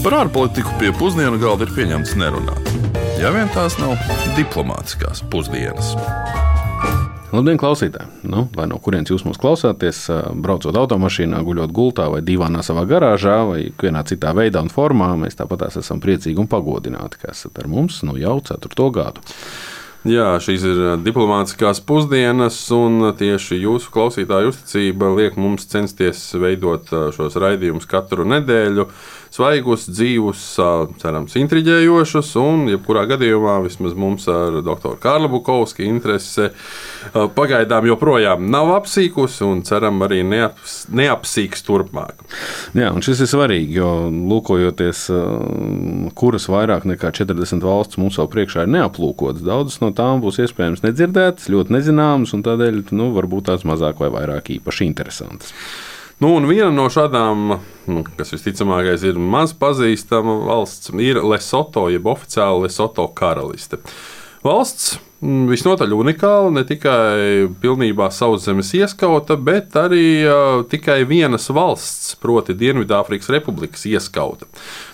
Par ārpolitiku pie pusdienu galda ir pieņemts nerunāt. Ja vien tās nav diplomātiskās pusdienas. Labdien, klausītāji! Nu, lai no kurienes jūs mūs klausāties, braucot automašīnā, guļot gultā vai divānā savā garāžā vai kādā citā veidā un formā, mēs tāpat esam priecīgi un pagodināti, ka esat ar mums nu jau ceturto gadu. Jā, šīs ir diplomātiskās pusdienas, un tieši jūsu klausītāju uzticība liek mums censties veidot šos raidījumus katru nedēļu. Svaigus, dzīvus, cerams, intriģējošus, un, jebkurā gadījumā, vismaz mums ar doktoru Kārlu Bukovski interese pagaidām joprojām nav apsīkusi, un ceram arī neaps, neapsīks turpmāk. Jā, un šis ir svarīgi, jo lūkojoties, kuras vairāk nekā 40 valsts mums vēl priekšā ir neaplūkotas, daudzas no tām būs iespējams nedzirdētas, ļoti nezināmas, un tādēļ nu, varbūt tās mazāk vai vairāk īpaši interesantas. Nu, viena no šādām, nu, kas visticamākais ir maz pazīstama valsts, ir Lesoto, jeb oficiāli Lesoto karaliste. Valsts visnotaļ unikāla, ne tikai pilnībā sauszemes ieskauta, bet arī uh, tikai vienas valsts, proti, Dienvidāfrikas Republikas ieskauta.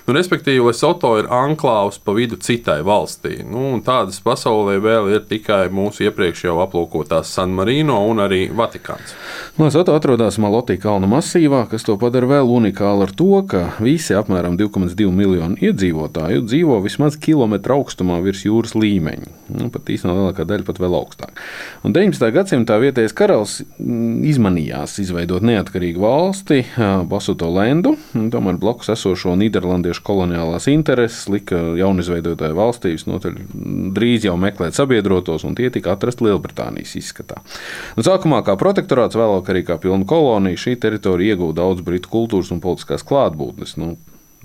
Nu, respektīvi, Lesoto ir anklāvs pa vidu citai valstī. Nu, tādas pasaulē vēl ir tikai mūsu iepriekš jau aplūkotās San Marino un arī Vatikāns. Lesoto atrodas Malotī kalnu masīvā, kas to padara vēl unikālu ar to, ka visi apmēram 2,2 miljonu iedzīvotāju dzīvo vismaz kilometru augstumā virs jūras līmeņa. Nu, pat īstenībā lielākā daļa pat vēl augstāk. Un 19. gadsimtā vietējais karalis mm, izmanījās izveidot neatkarīgu valsti, Basuto Lendu, tomēr blakus esošo Nīderlandiešu koloniālās intereses lika jaunizveidotajai valstī visnotaļ drīz jau meklēt sabiedrotos, un tie tika atrasti Lielbritānijas izskatā. Un sākumā kā protektorāts, vēlāk arī kā pilna kolonija, šī teritorija ieguva daudz britu kultūras un politiskās klātbūtnes. Nu,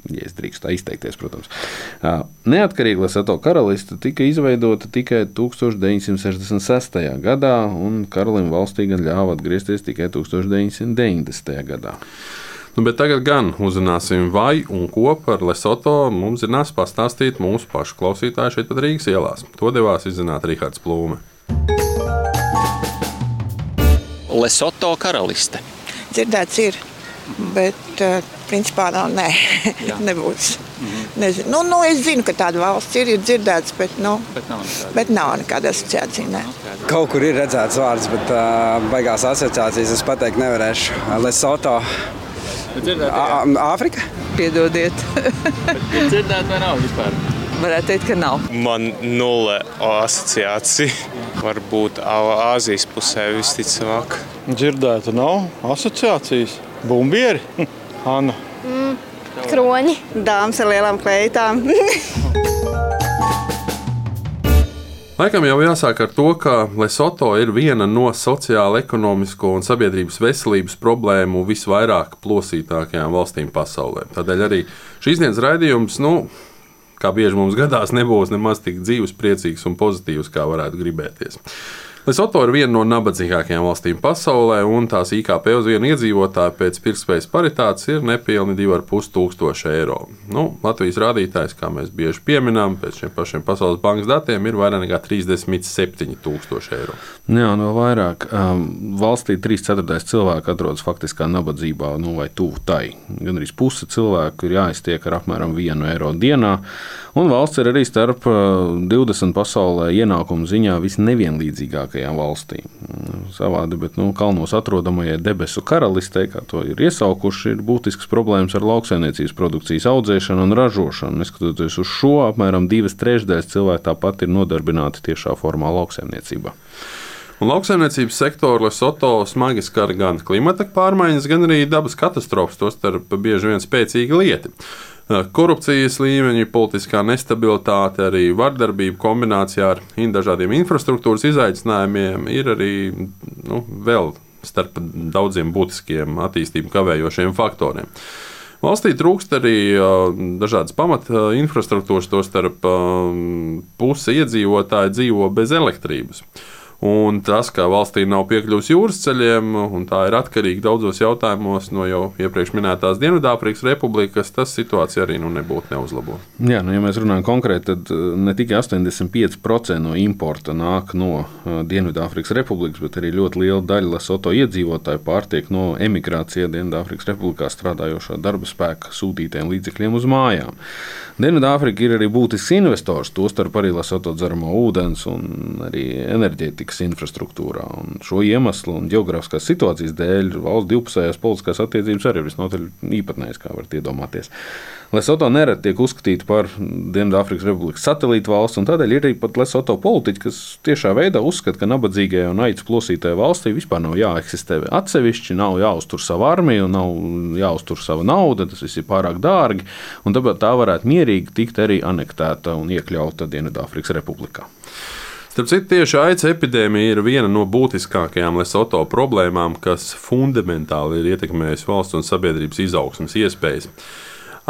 ja es drīkstu tā izteikties, protams. Neatkarīga Lesoto karaliste tika izveidota tikai 1966. gadā, un karalim valstī gan ļāva atgriezties tikai 1990. gadā. Nu, bet tagad gan uzzināsim, vai un ko par Lesoto mums zinās pastāstīt mūsu pašu klausītāji šeit pat Rīgas ielās. To devās izzināt Rihards Plūme. Lesoto karaliste. Dzirdēts ir, bet uh, principā nav, nē, nebūs. Mm -hmm. Nezinu. Nu, nu, es zinu, ka tāda valsts ir, ir dzirdēts, bet, nu, bet, nav, nekāda. bet nav nekāda asociācija. Ne. Kaut kur ir redzēts vārds, bet uh, beigās asociācijas es pateikt nevarēšu. Lesoto Āfrika? Piedodiet. dzirdēt, vai nav vispār? Varētu teikt, ka nav. Man nulle asociācija. Varbūt Āzijas pusē visticamāk. Dzirdēta nav asociācijas. Bumbieri, Anna. Mm, kroņi. Dāmas ar lielām kleitām. Laikam jau jāsāk ar to, ka Lesoto ir viena no sociālo, ekonomisko un sabiedrības veselības problēmu visvairāk plosītākajām valstīm pasaulē. Tādēļ arī šīs dienas raidījums, nu, kā bieži mums gadās, nebūs nemaz tik dzīves, priecīgs un pozitīvs, kā varētu gribēties. Lesoto ir viena no nabadzīgākajām valstīm pasaulē, un tās IKP uz vienu iedzīvotāju pēc pirktspējas paritātes ir nepilni 2,5 tūkstoši eiro. Nu, Latvijas rādītājs, kā mēs bieži pieminām, pēc šiem pašiem Pasaules bankas datiem, ir vairāk nekā 37 tūkstoši eiro. Jā, no vairāk. Um, valstī 3 ceturtais cilvēku atrodas faktiskā nabadzībā, nu, vai tuvu tai. Gan arī puse cilvēku ir jāiztiek ar apmēram 1 eiro dienā. Un valsts ir arī starp 20 pasaulē ienākumu ziņā visnevienlīdzīgākajām valstīm. Savādi, bet nu, kalnos atrodamajai debesu karalistei, kā to ir iesaukuši, ir būtisks problēmas ar lauksaimniecības produkcijas audzēšanu un ražošanu. Neskatoties uz šo, apmēram divas trešdaļas cilvēku tāpat ir nodarbināti tiešā formā lauksaimniecībā. Un lauksaimniecības sektoru Lesoto smagi skar gan klimata pārmaiņas, gan arī dabas katastrofas, tostarp bieži vien spēcīga lieta. Korupcijas līmeņi, politiskā nestabilitāte, arī vardarbība kombinācijā ar dažādiem infrastruktūras izaicinājumiem ir arī nu, vēl starp daudziem būtiskiem attīstību kavējošiem faktoriem. Valstī trūkst arī uh, dažādas pamata infrastruktūras, tostarp puse iedzīvotāji dzīvo bez elektrības. Un tas, ka valstī nav piekļuvis jūras ceļiem, un tā ir atkarīga daudzos jautājumos no jau iepriekš minētās Dienvidāfrikas Republikas, tas situācija arī nu, nebūtu neuzlabo. Jā, nu, ja mēs runājam konkrēti, tad uh, ne tikai 85% no importa nāk no uh, Dienvidāfrikas Republikas, bet arī ļoti liela daļa Lesoto iedzīvotāju pārtiek no emigrācijā Dienvidāfrikas Republikā strādājošā darba spēka sūtītiem līdzekļiem uz mājām. Dienvidāfrika ir arī būtisks investors, tostarp arī Lesoto dzeramo ūdens un arī enerģētikas infrastruktūrā. Un šo iemeslu un geogrāfiskās situācijas dēļ valsts divpusējās politiskās attiecības arī ir visnotaļ īpatnējas, kā varat iedomāties. Lesoto nereti tiek uzskatīta par Dienvidāfrikas Republikas satelītu valsts, un tādēļ ir arī pat Lesoto politiķi, kas tiešā veidā uzskata, ka nabadzīgajai un aitas plosītajai valstī vispār nav jāeksistē atsevišķi, nav jāuztur savu armiju, nav jāuztur sava nauda, tas viss ir pārāk dārgi, un tāpēc tā varētu mierīgi tikt arī anektēta un iekļauta Dienvidāfrikas Republikā. Starp citu, tieši aids epidēmija ir viena no būtiskākajām Lesoto problēmām, kas fundamentāli ir ietekmējusi valsts un sabiedrības izaugsmas iespējas.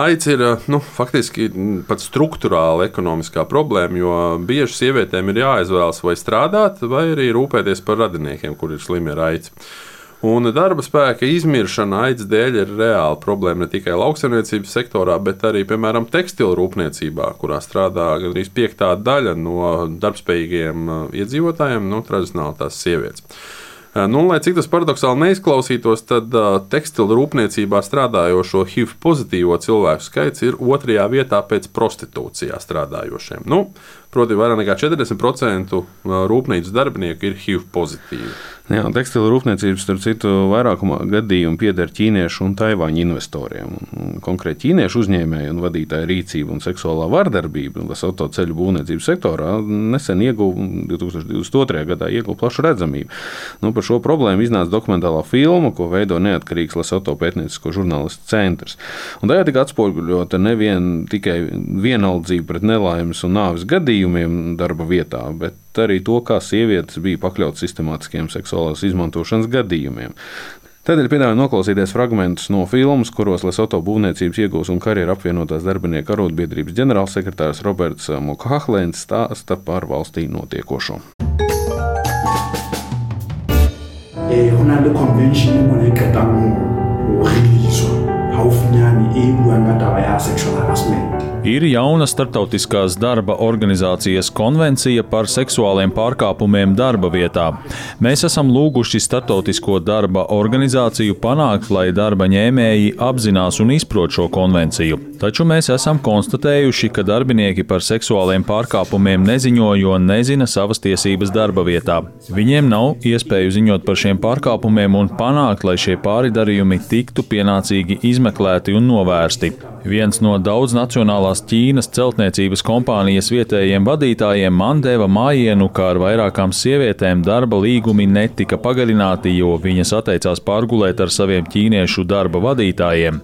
Aids ir nu, faktiski pat struktūrāla ekonomiskā problēma, jo bieži sievietēm ir jāizvēlas vai strādāt, vai arī rūpēties par radiniekiem, kuriem ir slimi ar aids. Un darba spēka izmiršana aids dēļ ir reāla problēma ne tikai lauksaimniecības sektorā, bet arī, piemēram, tekstilu rūpniecībā, kurā strādā gandrīz piektā daļa no darbspējīgiem uh, iedzīvotājiem, nu, tradicionāli tās sievietes. Uh, nu, lai cik tas paradoxāli neizklausītos, tad uh, tekstilu rūpniecībā strādājošo HIV pozitīvo cilvēku skaits ir otrajā vietā pēc prostitūcijā strādājošiem. Nu, proti, vairāk nekā 40% uh, rūpnīcas darbinieku ir HIV pozitīvi. Jā, tekstilu rūpniecības, starp citu, vairākumā gadījumu pieder ķīniešu un taivāņu investoriem. Konkrēti ķīniešu uzņēmēju un vadītāju rīcība un seksuālā vardarbība Lesoto ceļu būvniecības sektorā nesen ieguva 2022. gadā ieguva plašu redzamību. Nu, par šo problēmu iznāca dokumentālā filma, ko veido neatkarīgs Lesoto pētniecisko žurnālistu centrs. Un tajā tika atspoguļota nevien tikai vienaldzība pret nelaimes un nāves gadījumiem darba vietā, bet arī to, kā sievietes bija pakļautas sistemātiskiem seksuālās izmantošanas gadījumiem. Tādēļ piedāvāju noklausīties fragmentus no filmas, kuros Lesoto būvniecības iegūs un karjeras apvienotās darbinieku arotbiedrības ģenerālsekretārs Roberts Mukahlēns stāsta par valstī notiekošo. convention e haufinyane e buang ka taba ya sexual harassment Ir jauna starptautiskās darba organizācijas konvencija par seksuāliem pārkāpumiem darba vietā. Mēs esam lūguši Startautisko darba organizāciju panākt, lai darba ņēmēji apzinās un izprot šo konvenciju. Taču mēs esam konstatējuši, ka darbinieki par seksuāliem pārkāpumiem neziņo, jo nezina savas tiesības darba vietā. Viņiem nav iespēju ziņot par šiem pārkāpumiem un panākt, lai šie pāridarījumi tiktu pienācīgi izmeklēti un novērsti. Viens no daudznacionālās Ķīnas celtniecības kompānijas vietējiem vadītājiem man deva mājienu, ka ar vairākām sievietēm darba līgumi netika pagarināti, jo viņas atteicās pārgulēt ar saviem ķīniešu darba vadītājiem.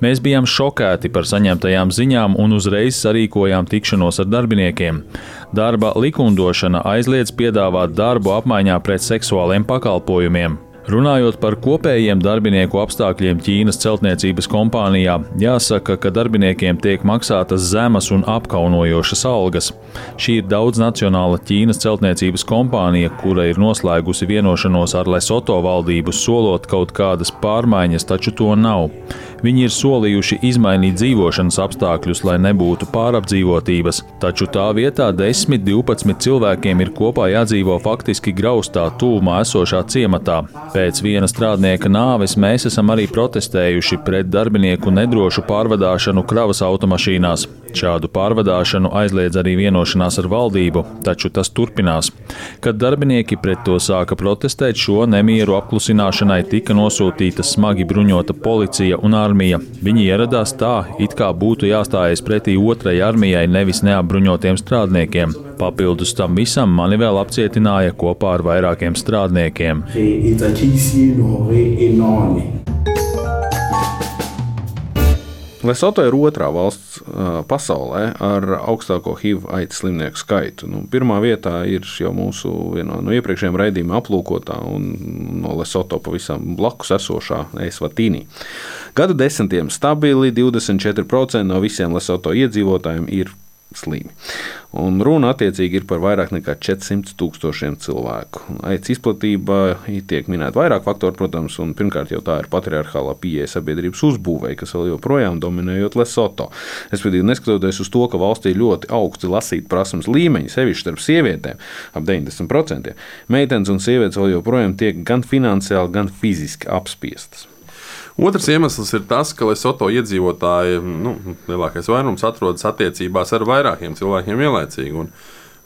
Mēs bijām šokēti par saņemtajām ziņām un uzreiz sarīkojām tikšanos ar darbiniekiem. Darba likumdošana aizliedz piedāvāt darbu apmaiņā pret seksuāliem pakalpojumiem. Runājot par kopējiem darbinieku apstākļiem Ķīnas celtniecības kompānijā, jāsaka, ka darbiniekiem tiek maksātas zemas un apkaunojošas algas. Šī ir daudznacionāla Ķīnas celtniecības kompānija, kura ir noslēgusi vienošanos ar Lesoto valdību, solot kaut kādas pārmaiņas, taču to nav. Viņi ir solījuši izmainīt dzīvošanas apstākļus, lai nebūtu pārapdzīvotības, taču tā vietā 10-12 cilvēkiem ir kopā jādzīvo faktiski graustā tūmā esošā ciematā. Pēc viena strādnieka nāves mēs esam arī protestējuši pret darbinieku nedrošu pārvadāšanu kravas automašīnās. Šādu pārvadāšanu aizliedz arī vienošanās ar valdību, taču tas turpinās. Kad darbinieki pret to sāka protestēt, šo nemieru apklusināšanai tika nosūtīta smagi bruņota policija un armija. Viņi ieradās tā, it kā būtu jāstājas pretī otrajai armijai, nevis neapbruņotiem strādniekiem. Papildus tam visam mani vēl apcietināja kopā ar vairākiem strādniekiem. Lesoto ir otrā valsts pasaulē ar augstāko HIV aids slimnieku skaitu. Nu, pirmā vietā ir jau mūsu vienā no iepriekšējiem raidījumiem aplūkotā un no Lesoto pavisam blakus esošā Eisvatīnī. Gadu desmitiem stabili 24% no visiem Lesoto iedzīvotājiem ir slimi. Un runa attiecīgi ir par vairāk nekā 400 tūkstošiem cilvēku. Aids izplatība tiek minēta vairāk faktoru, protams, un pirmkārt jau tā ir patriarchālā pieeja sabiedrības uzbūvēja, kas vēl joprojām dominējot Lesoto. Respektīvi, neskatoties uz to, ka valstī ir ļoti augsti lasīt prasmes līmeņi, sevišķi starp sievietēm, ap 90%, meitenes un sievietes vēl joprojām tiek gan finansiāli, gan fiziski apspiestas. Otrs iemesls ir tas, ka Lesoto iedzīvotāji, nu, lielākais vairums atrodas attiecībās ar vairākiem cilvēkiem vienlaicīgi.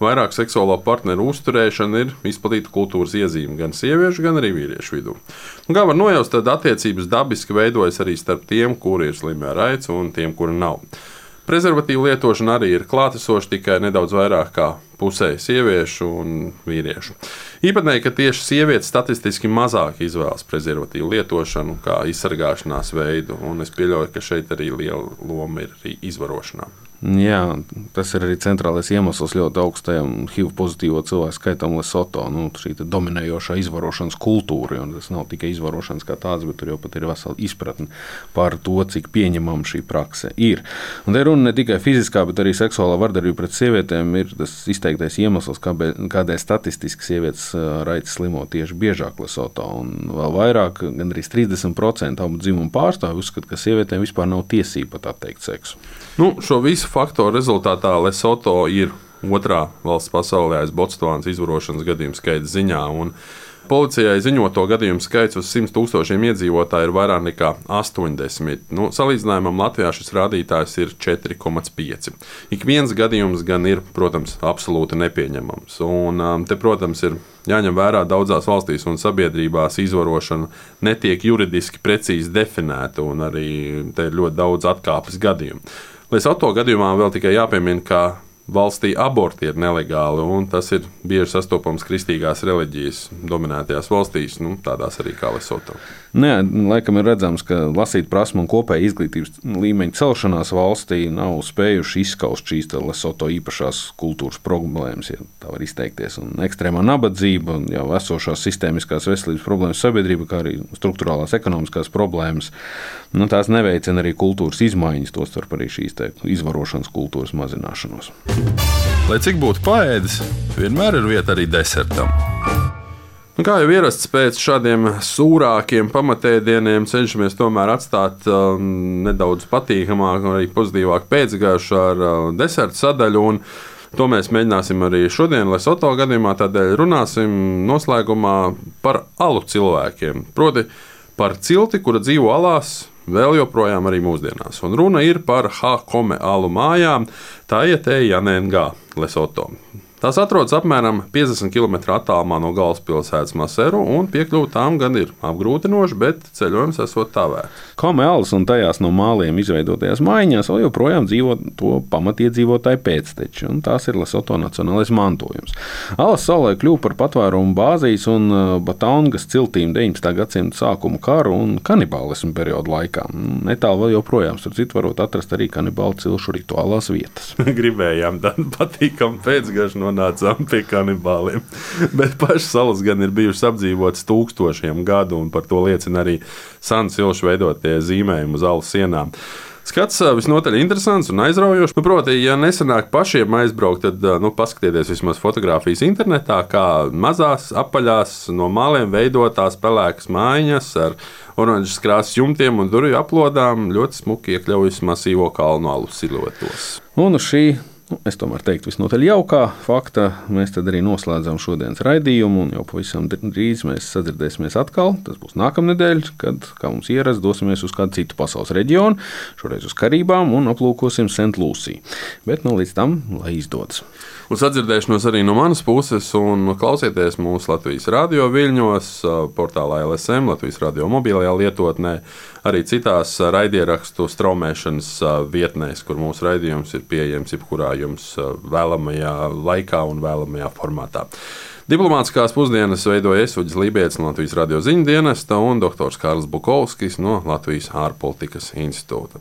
Vairāk seksuālo partneru uzturēšana ir izplatīta kultūras iezīme gan sieviešu, gan arī vīriešu vidū. Un kā var nojaust, tad attiecības dabiski veidojas arī starp tiem, kuri ir slimi ar aicu, un tiem, kuri nav. Prezervatīvu lietošana arī ir klātesoša tikai nedaudz vairāk kā pusē sieviešu un vīriešu. Īpatnēji, ka tieši sievietes statistiski mazāk izvēlas prezervatīvu lietošanu kā izsargāšanās veidu, un es pieļauju, ka šeit arī liela loma ir arī izvarošanā. Jā, tas ir arī centrālais iemesls ļoti augstajam HIV pozitīvo cilvēku skaitam Lesoto. Nu, šī dominējošā izvarošanas kultūra, un tas nav tikai izvarošanas kā tāds, bet tur jau pat ir vesela izpratne par to, cik pieņemama šī prakse ir. Un te runa ne tikai fiziskā, bet arī seksuālā vardarbība pret sievietēm ir tas izteiktais iemesls, kādēļ statistiski sievietes raitas slimo tieši biežāk Lesoto. Un vēl vairāk, gandrīz 30% abu dzimumu pārstāvju uzskata, ka sievietēm vispār nav tiesība pat atteikt seksu. Nu, faktoru rezultātā Lesoto ir otrā valsts pasaulē aiz Botsvānas izvarošanas gadījumu skaita ziņā. Policijai ziņoto gadījumu skaits uz 100 tūkstošiem iedzīvotāju ir vairāk nekā 80. Nu, salīdzinājumam Latvijā šis rādītājs ir 4,5. Ik viens gadījums gan ir, protams, absolūti nepieņemams. Un, um, te, protams, ir jāņem vērā daudzās valstīs un sabiedrībās izvarošana netiek juridiski precīzi definēta, un arī te ir ļoti daudz atkāpes gadījumu. Līdz auto gadījumā vēl tikai jāpiemina, ka valstī aborti ir nelegāli, un tas ir bieži sastopams kristīgās reliģijas dominētajās valstīs, nu, tādās arī kā Lesoto. Nē, laikam ir redzams, ka lasīt prasmu un kopēja izglītības līmeņa celšanās valstī nav spējuši izskaust šīs Lesoto īpašās kultūras problēmas, ja tā var izteikties. Un ekstrēmā nabadzība, jau esošās sistēmiskās veselības problēmas sabiedrība, kā arī struktūrālās ekonomiskās problēmas, nu, tās neveicina arī kultūras izmaiņas, tostarp arī šīs izvarošanas kultūras mazināšanos. Lai cik būtu paēdis, vienmēr ir vieta arī desertam. Nu, kā jau ierasts pēc šādiem sūrākiem pamatēdieniem, cenšamies tomēr atstāt uh, nedaudz patīkamāku, arī pozitīvāku pēcgājušu ar uh, deserta sadaļu. Un, To mēs mēģināsim arī šodien, lai Soto gadījumā tādēļ runāsim noslēgumā par alu cilvēkiem. Proti, par cilti, kura dzīvo alās, vēl joprojām arī mūsdienās. Un runa ir par Hakome alu mājām, tā ietēja Janēngā, Lesoto. Tās atrodas apmēram 50 km attālumā no galvaspilsētas Maseru, un piekļuve tām gan ir apgrūtinoša, bet ceļojums esot tā vērts. Komēls un tajās no māliem izveidotajās mājās vēl joprojām dzīvo to pamatiedzīvotāju pēcteči, un tās ir Lesoto nacionālais mantojums. Alas salē kļuva par patvērumu bāzijas un uh, Batāngas ciltīm 19. gadsimta sākuma karu un kanibālismu periodu laikā. Netālu vēl joprojām, starp citu, varot atrast arī kanibālu cilšu rituālās vietas. Gribējām tādu patīkamu pēcgašu no nonācām pie kanibāliem. Bet pašas salas gan ir bijušas apdzīvotas tūkstošiem gadu, un par to liecina arī Sāns Ilša veidotie zīmējumi uz alas sienām. Skats visnotaļ interesants un aizraujošs. Nu, proti, ja nesanāk pašiem aizbraukt, tad nu, paskatieties vismaz fotografijas internetā, kā mazās, apaļās, no māliem veidotās pelēkas mājiņas ar oranžas krāsas jumtiem un durvju aplodām ļoti smuki iekļaujas masīvo kalnu alu siluetos. Un šī Nu, es tomēr teiktu, visnotaļ jaukā fakta. Mēs arī noslēdzam šodienas raidījumu, un jau pavisam drīz mēs sadzirdēsimies atkal. Tas būs nākamnedēļ, kad, kā mums ierasts, dosimies uz kādu citu pasaules reģionu, šoreiz uz Karībām un aplūkosim St. Lūsiju. Bet nu, līdz tam, lai izdodas! Uz atdzirdēšanos arī no manas puses, un klausieties mūsu Latvijas radio viļņos, portālā LSM, Latvijas radio mobilajā lietotnē, arī citās raidierakstu straumēšanas vietnēs, kur mūsu raidījums ir pieejams jebkurā jums vēlamajā laikā un vēlamajā formātā. Diplomātiskās pusdienas veidoja Esuģis Lībijams no Latvijas radio ziņu dienesta un dr. Kārls Bukovskis no Latvijas ārpolitikas institūta.